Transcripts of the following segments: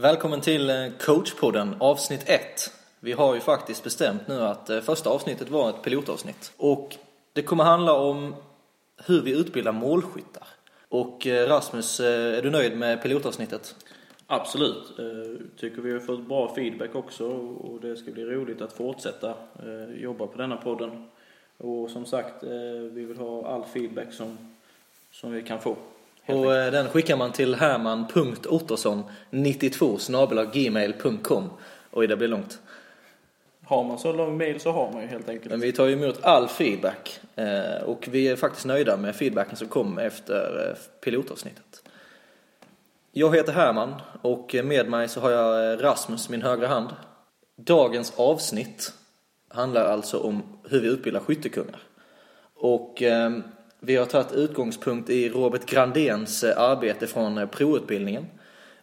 Välkommen till eh, coachpodden avsnitt 1. Vi har ju faktiskt bestämt nu att eh, första avsnittet var ett pilotavsnitt. Och det kommer handla om hur vi utbildar målskyttar. Och eh, Rasmus, är du nöjd med pilotavsnittet? Absolut. Tycker vi har fått bra feedback också och det ska bli roligt att fortsätta jobba på denna podden. Och som sagt, vi vill ha all feedback som, som vi kan få. Och eh, den skickar man till herman.ottosson92 gmail.com. Oj, det blir långt. Har man så lång mail så har man ju helt enkelt. Men vi tar ju emot all feedback. Eh, och vi är faktiskt nöjda med feedbacken som kom efter eh, pilotavsnittet. Jag heter Herman och med mig så har jag Rasmus, min högra hand. Dagens avsnitt handlar alltså om hur vi utbildar skyttekungar. Och vi har tagit utgångspunkt i Robert Grandéns eh, arbete från eh, provutbildningen.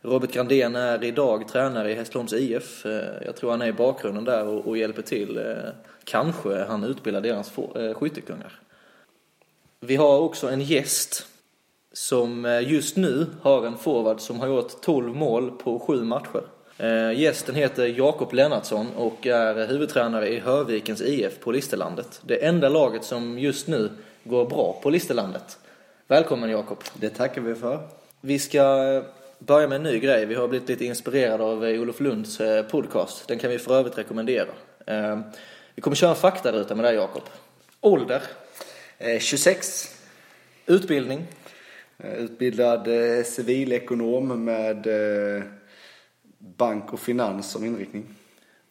Robert Grandén är idag tränare i Hässleholms IF. Eh, jag tror han är i bakgrunden där och, hjälper till. Eh, kanske han utbildar deras skyttekungar. Vi har också en gäst som just nu har en forward som har gjort 12 mål på 7 matcher. Gästen heter Jakob Lennartsson och är huvudtränare i Hörvikens IF på Listerlandet. Det enda laget som just nu går bra på Listerlandet. Välkommen Jakob. Det tackar vi för. Vi ska eh, börja med en ny grej. Vi har blivit lite inspirerade av eh, Olof Lunds eh, podcast. Den kan vi för övrigt rekommendera. Vi kommer köra en faktaruta med dig Jakob. Ålder? 26. Utbildning? Utbildad civilekonom med bank och finans som inriktning.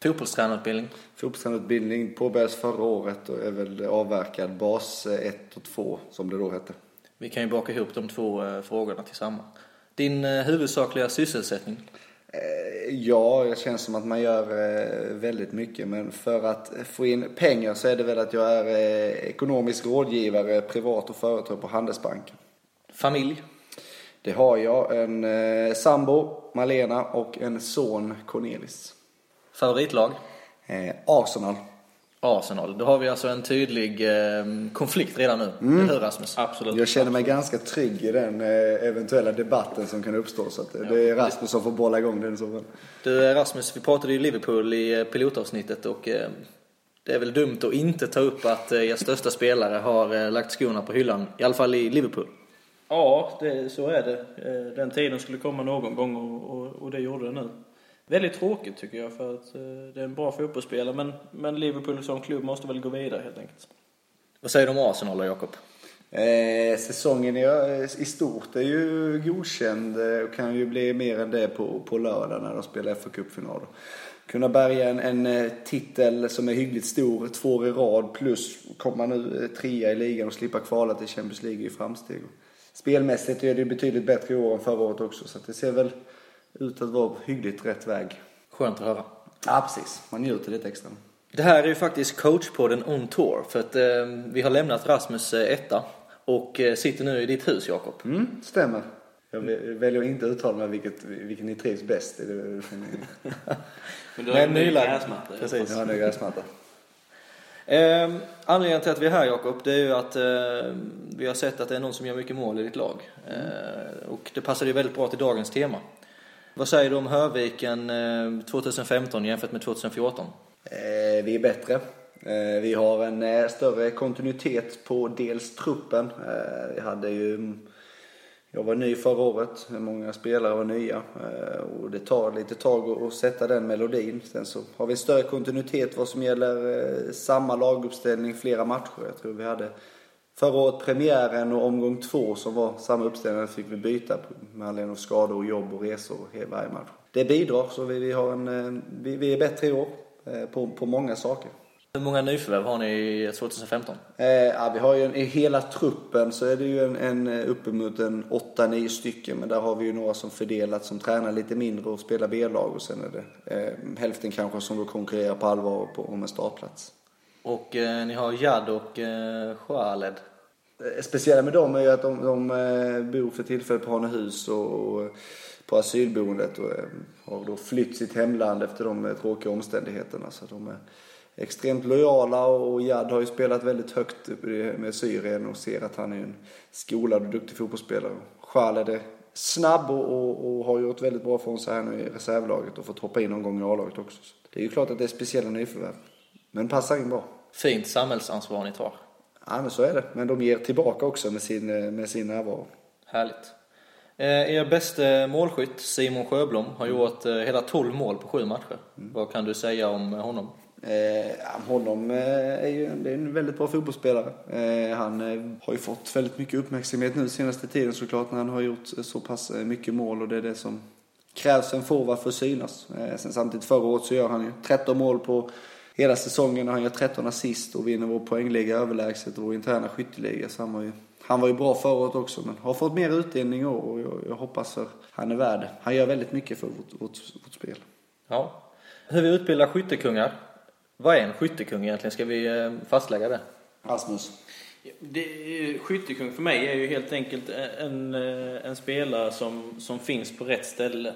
Fotbollstränarutbildning? Fotbollstränarutbildning påbörjades förra året och är väl avverkad bas 1 och 2 som det då hette. Vi kan ju baka ihop de två eh, frågorna tillsammans. Din eh, huvudsakliga sysselsättning? Eh, ja, det känns som att man gör väldigt mycket men för att få in pengar så är det väl att jag är ekonomisk rådgivare privat och företag på Handelsbanken. Familj? Det har jag. En sambo, Malena och en son, Cornelis. Favoritlag? Eh, Arsenal. Arsenal. Då har vi alltså en tydlig eh, konflikt redan nu. Mm. Hur Rasmus? Absolut. Jag känner mig ganska trygg i den eh, eventuella debatten som kan uppstå. Så att, eh, det är Rasmus som får bolla igång den så fall. Du eh, Rasmus, vi pratade ju Liverpool i eh, pilotavsnittet och det är väl dumt att inte ta upp att er största spelare har lagt skorna på hyllan. I alla fall i Liverpool. Ja, det, så är det. Den tiden skulle komma någon gång och, och, och det gjorde det nu. Väldigt tråkigt tycker jag för att eh, det är en bra fotbollsspelare men, men Liverpool som klubb måste väl gå vidare helt enkelt. Vad säger du om Arsenal då Jakob? Eh, säsongen i, i stort är ju godkänd eh, och kan ju bli mer än det på, på lördag när de spelar fa Cup-final. Kunna bärga en, en eh, titel som är hyggligt stor, två år i rad plus komma nu trea i ligan och slippa kvala till Champions League i framsteg. Spelmässigt är det betydligt bättre i år än förra året också så det ser väl ut att vara hyggligt rätt väg. Skönt att höra. Ja, precis. Man njuter lite extra. Det här är ju faktiskt coachpodden on tour. För att eh, vi har lämnat Rasmus eh, etta och eh, sitter nu i ditt hus, Jakob. Mm, stämmer. Jag väljer att inte uttala mig vilket, vilken ni trivs bäst i. Men du har en ny gräsmatta. Precis. Jag har en ny gräsmatta. Eh, anledningen till att vi är här Jakob, det är ju att eh, vi har sett att det är någon som gör mycket mål i ditt lag. Eh, och det passar ju väldigt bra till dagens tema. Vad säger du om Hörviken 2015 eh, jämfört med 2014? Eh, vi är bättre. Eh, vi har en eh, större kontinuitet på dels truppen. Eh, vi hade ju mm, jag var ny förra året, många spelare var nya och det tar lite tag att sätta den melodin. Sen så har vi större kontinuitet vad som gäller samma laguppställning flera matcher. Jag tror vi hade Förra året premiären och omgång två som var samma uppställning fick vi byta med anledning av skador och jobb och resor varje match. Det bidrar så vi, vi, har en, eh, vi, vi är bättre i år eh, på, på många saker. Hur många nyförvärv har ni 2015? Eh, ja, vi har ju en, i hela truppen så är det ju en, en uppemot en 8-9 stycken. Men där har vi ju några som fördelat som tränar lite mindre och spelar B-lag. Och sen är det eh, hälften kanske som då konkurrerar på allvar på, om en startplats. Och eh, ni har Jad och eh, Khaled. Det eh, speciella med dem är ju att de, de eh, bor för tillfället på Hanehus och, och på asylboendet och eh, har då flytt sitt hemland efter de tråkiga omständigheterna. Så de är extremt lojala och Jad har ju spelat väldigt högt med Syrien och ser att han är en skolad och duktig fotbollsspelare. Khaled är snabb och, och, och har gjort väldigt bra från sig här nu i reservlaget och fått hoppa in någon gång i A-laget också. Så det är ju klart att det är speciella nyförvärv. Men passar in bra. Fint samhällsansvar ni tar. Ja, men så är det. Men de ger tillbaka också med sin, eh, med sin närvaro. Härligt. Eh, er bästa målskytt Simon Sjöblom har gjort eh, hela 12 mål på sju matcher. Vad kan du säga om honom? Eh, honom är ju det är en väldigt bra fotbollsspelare. Eh, han har ju fått väldigt mycket uppmärksamhet nu senaste tiden såklart när han har gjort så pass mycket mål och det är det som krävs en forward för att synas. Eh, sen samtidigt förra året så gör han ju 13 mål på hela säsongen och han gör 13 assist och vinner vår poängliga överlägset och vår interna skytteliga. Så han var ju, han var ju bra förra året också men har fått mer utdelning i år och jag, jag hoppas för han är värd. Han gör väldigt mycket för vårt, vårt, vårt spel. Ja. Hur vi utbildar skyttekungar. Vad är en skyttekung egentligen? Ska vi eh, fastlägga det? Rasmus. Det, är- skyttekung för mig är ju helt enkelt en, eh, en spelare som, som finns på rätt ställe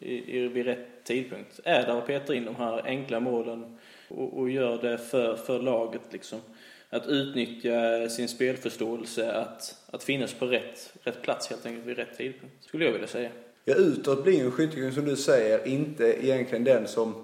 i, i, vid rätt tidpunkt. Är där och petar in de här enkla målen och, och gör det för, för laget liksom. Att utnyttja sin spelförståelse, att, att finnas på rätt, rätt plats helt enkelt vid rätt tidpunkt. Skulle jag vilja säga. Ja, utåt blir ju en skyttekung som du säger inte egentligen den som,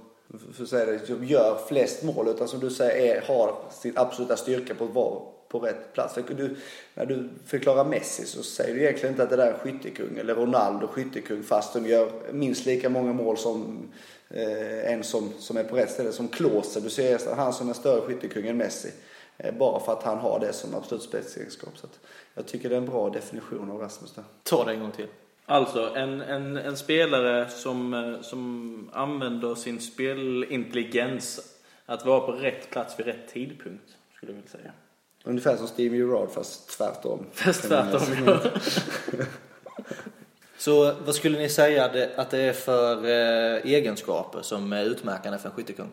för att säga det, som gör flest mål utan som du säger är, har sin absoluta styrka på att vara på rätt plats. För Du, när du förklarar Messi så säger du egentligen inte att det där är skyttekung eller Ronaldo skyttekung fast de gör minst lika många mål som eh, en som, som är på rätt ställe. Som Klose, du ser han som är större skyttekung än Messi. Eh, bara för att han har det som absolut spetsegenskap. Så jag tycker det är en bra definition av Rasmus där. Ta det en gång till. Alltså, en, en, en spelare som, eh, som använder sin spelintelligens att vara på rätt plats vid rätt tidpunkt, skulle jag vilja säga. Ungefär som Steve Gerrard fast tvärtom. Fast tvärtom, ja. Så vad skulle ni säga att det är för eh, egenskaper som är utmärkande för en skyttekung?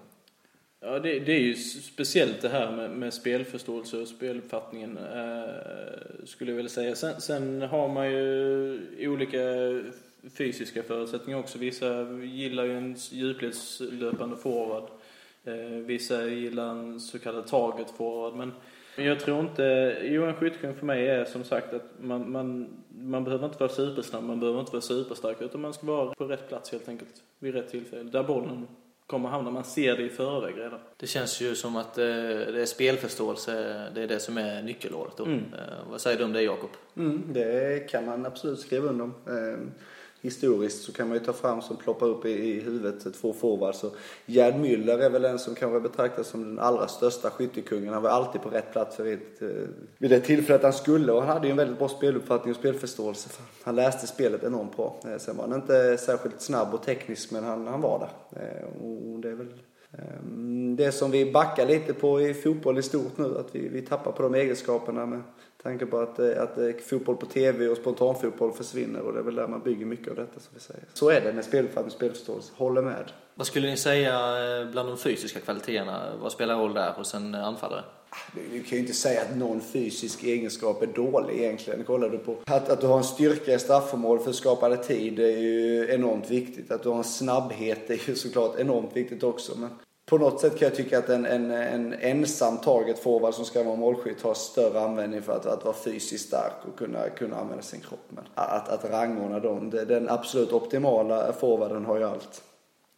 Ja, det, det är ju speciellt det här med, med spelförståelse och speluppfattningen, eh, skulle jag vilja säga. Sen, sen har man ju olika fysiska förutsättningar också. Vissa gillar ju en djupledslöpande forward. Eh, vissa gillar en så kallad target forward. Men jag tror inte, jo en skyttekung för mig är som sagt att man, man, man behöver inte vara supersnabb, man behöver inte vara superstark utan man ska vara på rätt plats helt enkelt. Vid rätt tillfälle. Där bollen kommer hamna, man ser det i förväg redan. Det känns ju som att eh, det är spelförståelse, det är det som är nyckelordet då. Mm. Eh, vad säger du om det Jakob? Mm, det kan man absolut skriva under om. Eh, historiskt så kan man ju ta fram som ploppar upp i, i huvudet två forwards. Och Gerd Müller är väl den som kanske betraktas som den allra största skyttekungen. Han var alltid på rätt plats vid, ett, eh, vid det tillfället han skulle och han hade ju en väldigt bra speluppfattning och spelförståelse. Han läste spelet enormt bra. Eh, sen var han inte särskilt snabb och teknisk men han, han var där. Eh, och det är väl ehm, Det som vi backar lite på i fotboll i stort nu, att vi, vi tappar på de egenskaperna med tanke på att, eh, att eh, fotboll på tv och spontanfotboll försvinner och det är väl där man bygger mycket av detta som vi säger. Så är det med speluppfattning och spelförståelse, håller med. Vad skulle ni säga eh, bland de fysiska kvaliteterna? Vad spelar roll där hos en anfallare? Du kan ju inte säga att någon fysisk egenskap är dålig egentligen. Kollar du på att, att du har en styrka i straffområdet för skapande tid är ju enormt viktigt. Att du har en snabbhet är ju såklart enormt viktigt också. Men på något sätt kan jag tycka att en, en, en ensam target forward som ska vara målskytt har större användning för att, att vara fysiskt stark och kunna, kunna använda sin kropp. Men att, att rangordna dem, den absolut optimala forwarden har ju allt.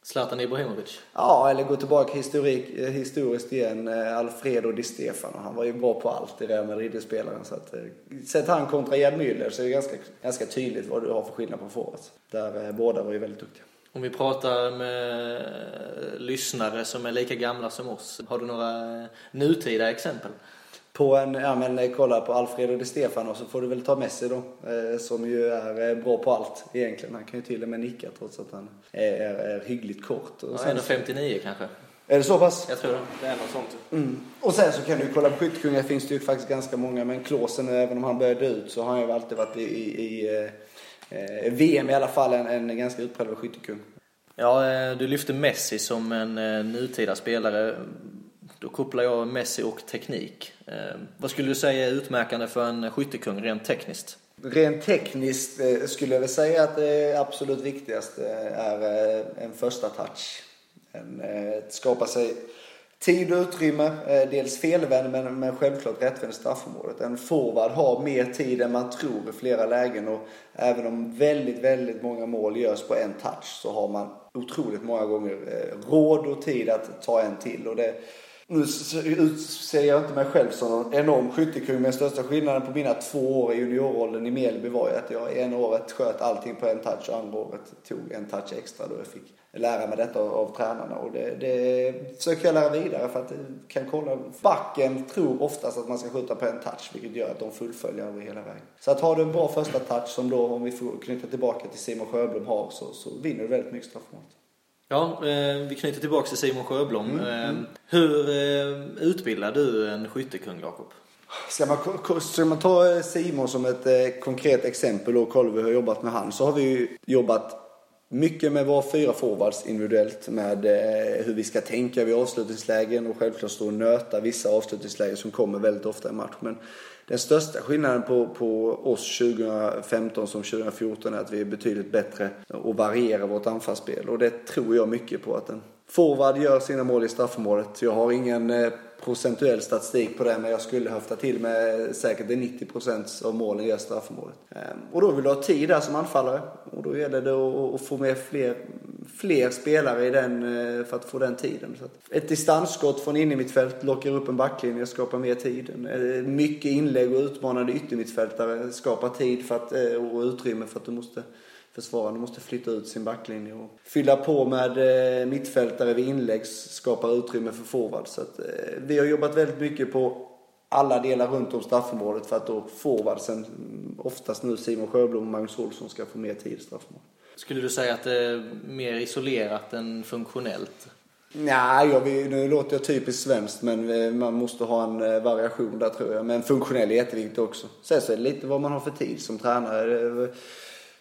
Zlatan Ibrahimovic? Ja, eller gå tillbaka historik, historiskt igen. eh, Alfredo Di Stefano. Han var ju bra på allt i Real Madrid-spelaren. Så att, eh, sätt han kontra Gerd Müller så är det ganska, ganska tydligt vad du har för skillnad på forwards. Där eh, båda var ju väldigt duktiga. Om vi pratar med lyssnare som är lika gamla som oss, har du några eh, nutida exempel? På en, ja men eh, kolla på Alfredo Di Stefano så får du väl ta Messi då. Eh, som ju är eh, bra på allt egentligen. Han kan ju till och med nicka trots att han är, är, är hyggligt kort. Och Ja, sen, 1,59 kanske? är det så pass? Jag tror det. Det är något sånt. Mm. Och sen så kan du kolla på skyttekungar finns det ju faktiskt ganska många. Men Klaasen, även om han började ut så har han ju alltid varit i, i, i eh, VM i alla fall en, en ganska utpräglad skyttekung. Ja, eh, du lyfte Messi som en eh, nutida spelare. Då kopplar jag Messi och teknik. Eh, Vad skulle du säga är utmärkande för en skyttekung rent tekniskt? Rent tekniskt skulle jag väl säga att det absolut viktigaste är en första touch. En, att skapa sig tid och utrymme. Eh, dels felvänd men, men självklart rättvänd i straffområdet. En forward har mer tid än man tror i flera lägen och även om väldigt, väldigt många mål görs på en touch så har man otroligt många gånger eh, råd och tid att ta en till. Och det, nu ser jag inte mig själv som någon enorm skyttekung men största skillnaden på mina två år i juniorrollen i Mjällby var ju att jag ena året sköt allting på en touch och andra året tog en touch extra då jag fick lära mig detta av, tränarna och det, det försöker jag lära vidare för att kan kolla. Backen tror oftast att man ska skjuta på en touch vilket gör att de fullföljer över hela vägen. Så att har du en bra första touch som då om vi får knyta tillbaka till Simon Sjöblom har så, så vinner du väldigt mycket straffmål. Ja, eh, vi knyter tillbaka till Simon Sjöblom. Mm, eh, mm. Hur eh, utbildar du en skyttekung, Jakob? Ska man, ska man ta Simon som ett konkret exempel och kolla hur vi har jobbat med han så har vi ju jobbat mycket med våra fyra forwards individuellt med hur vi ska tänka vid avslutningslägen och självklart stå och nöta vissa avslutningslägen som kommer väldigt ofta i match. Den största skillnaden på, på oss 2015 som 2014 är att vi är betydligt bättre och varierar vårt anfallsspel. Och det tror jag mycket på att en forward gör sina mål i straffområdet. Jag har ingen eh, procentuell statistik på det men jag skulle höfta till med säkert 90% av målen i straffområdet. Ehm, och då vill du ha tid där som anfallare och då gäller det att få med fler, fler spelare i den eh, för att få den tiden. ett distansskott från innermittfält lockar upp en backlinje, och skapar mer tid. Eh, mycket inlägg och utmanande yttermittfältare skapar tid för att, eh, och utrymme för att du måste försvararna måste flytta ut sin backlinje och fylla på med mittfältare vid inlägg skapar utrymme för forward. Så att, vi har jobbat väldigt mycket på alla delar runt om straffområdet för att då forwardsen, oftast nu Simon Sjöblom och Magnus Olsson, ska få mer tid i straffområdet. Skulle du säga att det är mer isolerat än funktionellt? Nej, jag vill, nu låter jag typiskt svenskt men eh, man måste ha en variation där tror jag. Men funktionell är jätteviktigt också. Sen så är det lite vad man har för tid som tränare.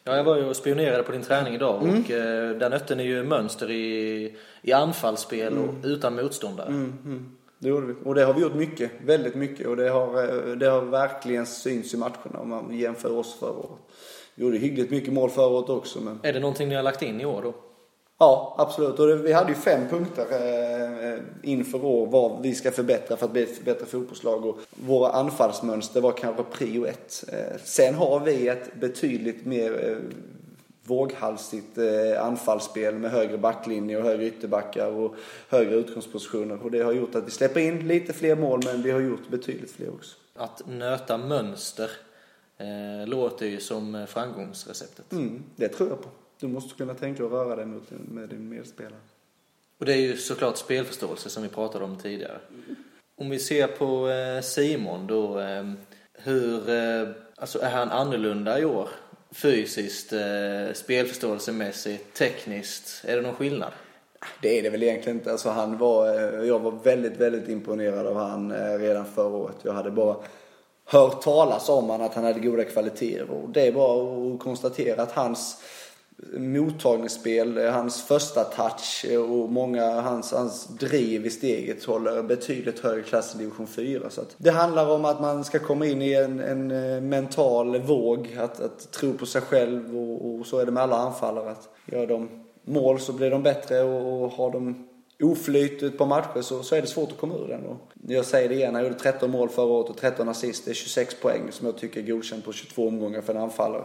Ja, jag var ju och spionerade på din träning idag mm. och eh, där nötte ni ju mönster i, i anfallsspel mm. och utan motståndare. Mm, mm. Det gjorde vi. Och det har vi gjort mycket, väldigt mycket. Och det har, eh, det har verkligen synts i matcherna om man jämför oss förra året. Gjorde hyggligt mycket mål förra året också. Men... Är det någonting ni har lagt in i år då? Ja, absolut. Och det, vi hade ju fem punkter eh, inför år vad vi ska förbättra för att bli ett bättre fotbollslag. Och våra anfallsmönster var kanske prio ett. Eh, sen har vi ett betydligt mer eh, våghalsigt eh, anfallsspel med högre backlinje och högre ytterbackar och högre utgångspositioner. Och det har gjort att vi släpper in lite fler mål men vi har gjort betydligt fler också. Att nöta mönster eh, låter ju som framgångsreceptet. Mm, det tror jag på. Du måste kunna tänka och röra dig mot, med din medspelare. Och det är ju såklart spelförståelse som vi pratade om tidigare. Om vi ser på eh, Simon då. Eh, hur, eh, alltså är han annorlunda i år? Fysiskt, spelförståelsemässigt, tekniskt. Är det någon skillnad? Det är det väl egentligen inte. Alltså han var, jag var väldigt, väldigt imponerad av han redan förra året. Jag hade bara hört talas om han att han hade goda kvaliteter. Och det är bara att konstatera att hans mottagningsspel, hans första touch och många hans, hans driv i steget håller betydligt högre klass i division 4. Så det handlar om att man ska komma in i en, en eh, mental våg, att, att tro på sig själv och, och, så är det med alla anfallare. Att gör de mål så blir de bättre och, och har de oflyt ett par matcher så, så är det svårt att komma ur den. Och jag säger det igen, han gjorde 13 mål förra året och 13 assist. Det är 26 poäng som jag tycker är godkänt på 22 omgångar för en anfallare.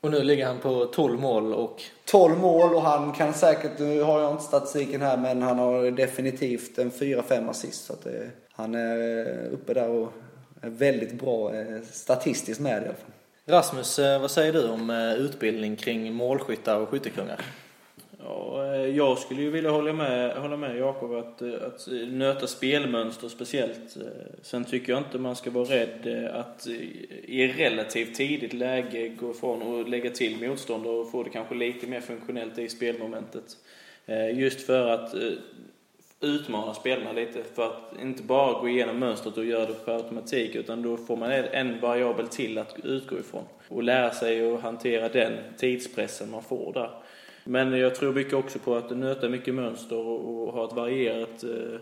Och nu ligger han på 12 mål och... 12 mål och han kan säkert, nu har jag inte statistiken här, men han har definitivt en 4-5 assist. Så att det, han är uppe där och är väldigt bra eh, statistiskt med i alla fall. Rasmus, eh, vad säger du om eh, utbildning kring målskyttar och skyttekungar? Ja, eh, jag skulle ju vilja hålla med, hålla med Jakob att, eh, att nöta spelmönster speciellt. Eh, sen tycker jag inte man ska vara rädd att i relativt tidigt läge gå ifrån och lägga till motståndare och få det kanske lite mer funktionellt i spelmomentet. Just för att utmana spelarna lite. För att inte bara gå igenom mönstret och göra det per automatik utan då får man en variabel till att utgå ifrån. Och lära sig att hantera den tidspressen man får där. Men jag tror mycket också på att nöta mycket mönster och, och ha ett varierat eh,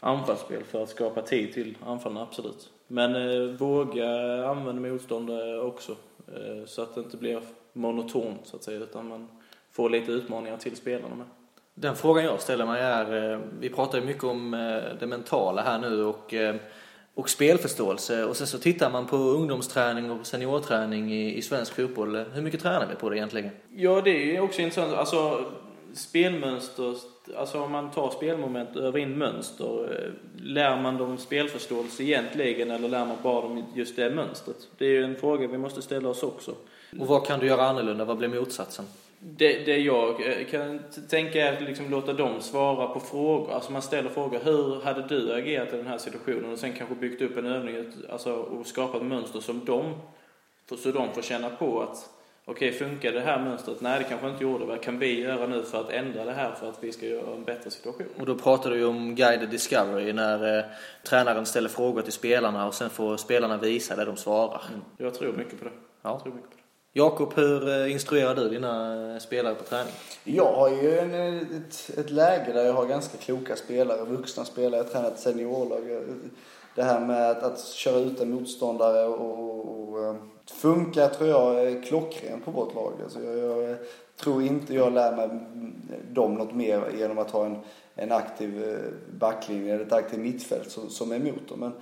anfallsspel för att skapa tid till anfallen, absolut. Men eh, våga använda motståndare också eh, så att det inte blir monotont så att säga utan man får lite utmaningar till spelarna med. Den frågan jag ställer mig är, eh, vi pratar ju mycket om eh, det mentala här nu och, eh, och spelförståelse och sen så tittar man på ungdomsträning och seniorträning i, i svensk fotboll. Hur mycket tränar vi på det egentligen? Ja, det är också intressant. Alltså, spelmönster, alltså om man tar spelmoment och övar in mönster, lär man dem spelförståelse egentligen eller lär man bara dem just det mönstret? Det är ju en fråga vi måste ställa oss också. Och vad kan du göra annorlunda? Vad blir motsatsen? Det, det jag eh, kan tänka är att liksom låta dem svara på frågor. Alltså man ställer frågor. Hur hade du agerat i den här situationen? Och sen kanske byggt upp en övning alltså, och skapat mönster som de, så de får känna på att okej, okay, funkar det här mönstret? Nej, det kanske inte gjorde. Vad kan vi göra nu för att ändra det här för att vi ska göra en bättre situation? Och då pratar du ju om guided discovery när eh, tränaren ställer frågor till spelarna och sen får spelarna visa det de svarar. Mm. Jag tror mycket på det. Ja. Jag tror mycket på det. Jakob, hur eh, instruerar du dina eh, spelare på träning? Jag har ju en, eh, ett, ett läge där jag har ganska kloka spelare, vuxna spelare. Jag har tränat seniorlag. Det här med att, att köra ut en motståndare och, och, och funkar tror jag är klockrent på vårt lag. Alltså jag, jag, tror inte jag lär mig mm, dem något mer genom att ha en, en aktiv backlinje eller ett aktivt mittfält som, som är emot dem. Men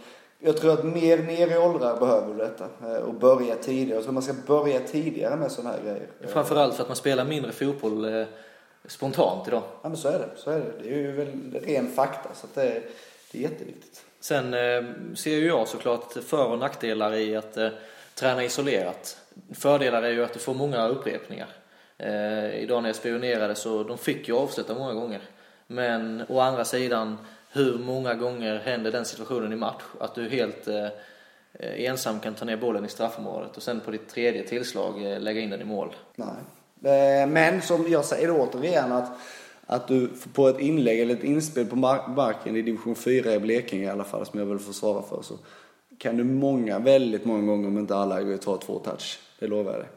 jag tror att mer ner i åldrar behöver du detta. Eh, och börja tidigare. Jag tror man ska börja tidigare med sådana här grejer. Framförallt för att man spelar mindre fotboll eh, spontant idag. Ja men så är det. Så är det. Det är ju väl ren fakta. Så att det, det är jätteviktigt. Sen eh, ser ju jag såklart för och nackdelar i att eh, träna isolerat. Fördelar är ju att du får många upprepningar. Eh, idag när jag spionerade så de fick ju avsluta många gånger. Men å andra sidan hur många gånger händer den situationen i match? Att du helt eh, ensam kan ta ner bollen i straffområdet och sen på ditt tredje tillslag eh, lägga in den i mål. Nej. Eh, men som jag säger återigen att, att du på ett inlägg eller ett inspel på marken i division 4 i Blekinge i alla fall som jag vill försvara för så kan du många, väldigt många gånger om inte alla ta två touch. Det lovar jag dig.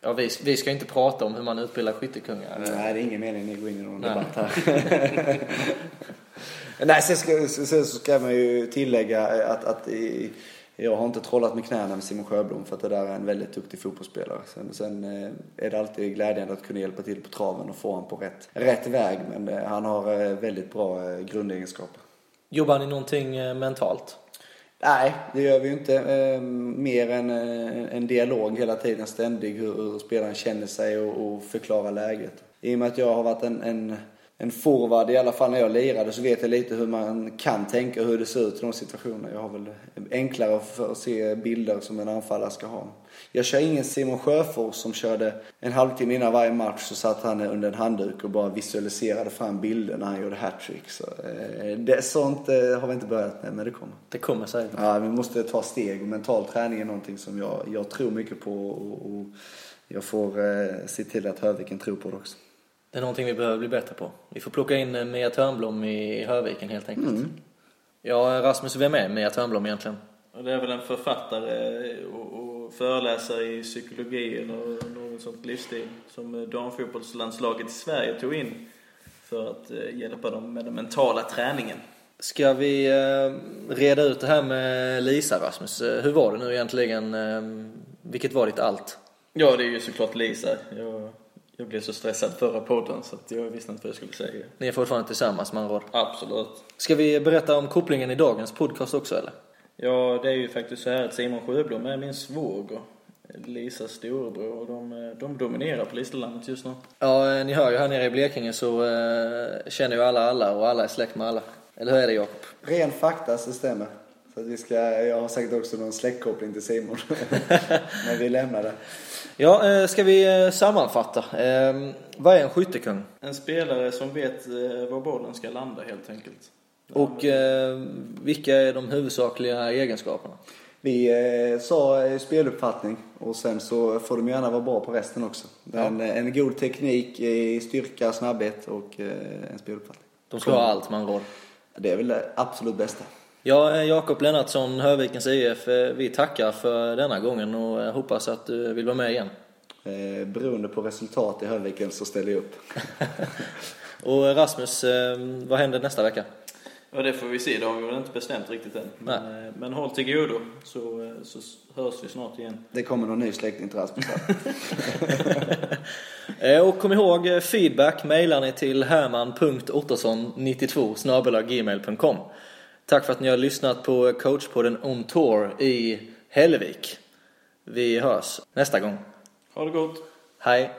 Ja, vi, vi ska inte prata om hur man utbildar skyttekungar. Nej, det är ingen mening att gå in i någon Nej. debatt här. Nej, sen ska, sen ska man ju tillägga att, att i, jag har inte trollat med knäna med Simon Sjöblom för att det där är en väldigt duktig fotbollsspelare. Sen, sen eh, är det alltid glädjande att kunna hjälpa till på traven och få honom på rätt, rätt väg. Men eh, han har eh, väldigt bra grundegenskaper. Jobbar ni någonting mentalt? Nej, det gör vi ju inte. mer än en dialog hela tiden, ständig, hur, hur spelaren känner sig och, och förklara läget. I och med att jag har varit en, en en forward, i alla fall när jag lirade, så vet jag lite hur man kan tänka och hur det ser ut i de situationerna. Jag har väl enklare för att se bilder som en anfallare ska ha. Jag kör ingen Simon Sjöfors som körde en halvtimme innan varje match så satt han under en handduk och bara visualiserade fram bilder när han gjorde hattrick. Så, eh, det, sånt eh, har vi inte börjat med, men det kommer. Det kommer säkert. Ja, vi måste ta steg. Mental träning är någonting som jag, jag tror mycket på och, och jag får eh, se till att Höviken tror på det också. Det är någonting vi behöver bli bättre på. Vi får plocka in eh, Mia Törnblom i Hörviken helt enkelt. Mm. Ja, Rasmus, vem är Mia Törnblom egentligen? Det är väl en författare och föreläsare i psykologi eller något sånt livsstil som damfotbollslandslaget i Sverige tog in för att eh, hjälpa dem med den mentala träningen. Ska vi eh, reda ut det här med Lisa, Rasmus? Hur var det nu egentligen? Vilket var ditt allt? Ja, det är ju såklart Lisa. Jag jag blev så stressad förra podden så att jag visste inte vad jag skulle säga. Ni är fortfarande tillsammans med andra Absolut. Ska vi berätta om kopplingen i dagens podcast också eller? Ja, det är ju faktiskt så här att Simon Sjöblom är min svåger. Lisas storebror och de, de dominerar på Listerlandet just nu. Ja, ni hör ju här nere i Blekinge så äh, känner ju alla alla och alla är släkt med alla. Eller hur är det Jakob? Ren fakta så stämmer. Så att vi ska, jag har säkert också någon släktkoppling till Simon. Men vi lämnar det. Ja, eh, ska vi eh, sammanfatta? Ehm, vad är en skyttekung? En spelare som vet eh, var bollen ska landa helt enkelt. Och vilka är de huvudsakliga egenskaperna? Vi sa speluppfattning och sen så får de gärna vara bra på resten också. Ja. En, en god teknik, styrka, snabbhet och en speluppfattning. De ska ha allt man råd. Det är väl det absolut bästa. Ja, eh, Jakob Lennartsson, Hörvikens IF, eh, vi tackar för denna gången och eh, hoppas att du vill vara med igen. Eh, beroende på resultat i Hörviken så ställer jag upp. och Rasmus, vad händer nästa vecka? Ja, det får vi se. Det har vi väl inte bestämt riktigt än. Men, eh, men håll till godo så, eh, så hörs vi snart igen. Det kommer någon ny släkting till Rasmus. Eh, Och kom ihåg, eh, feedback mejlar ni till herman.ottosson92 gmail.com. Tack för att ni har lyssnat på coachpodden On Tour i Hällevik. Vi hörs nästa gång. Ha det gott! Hej!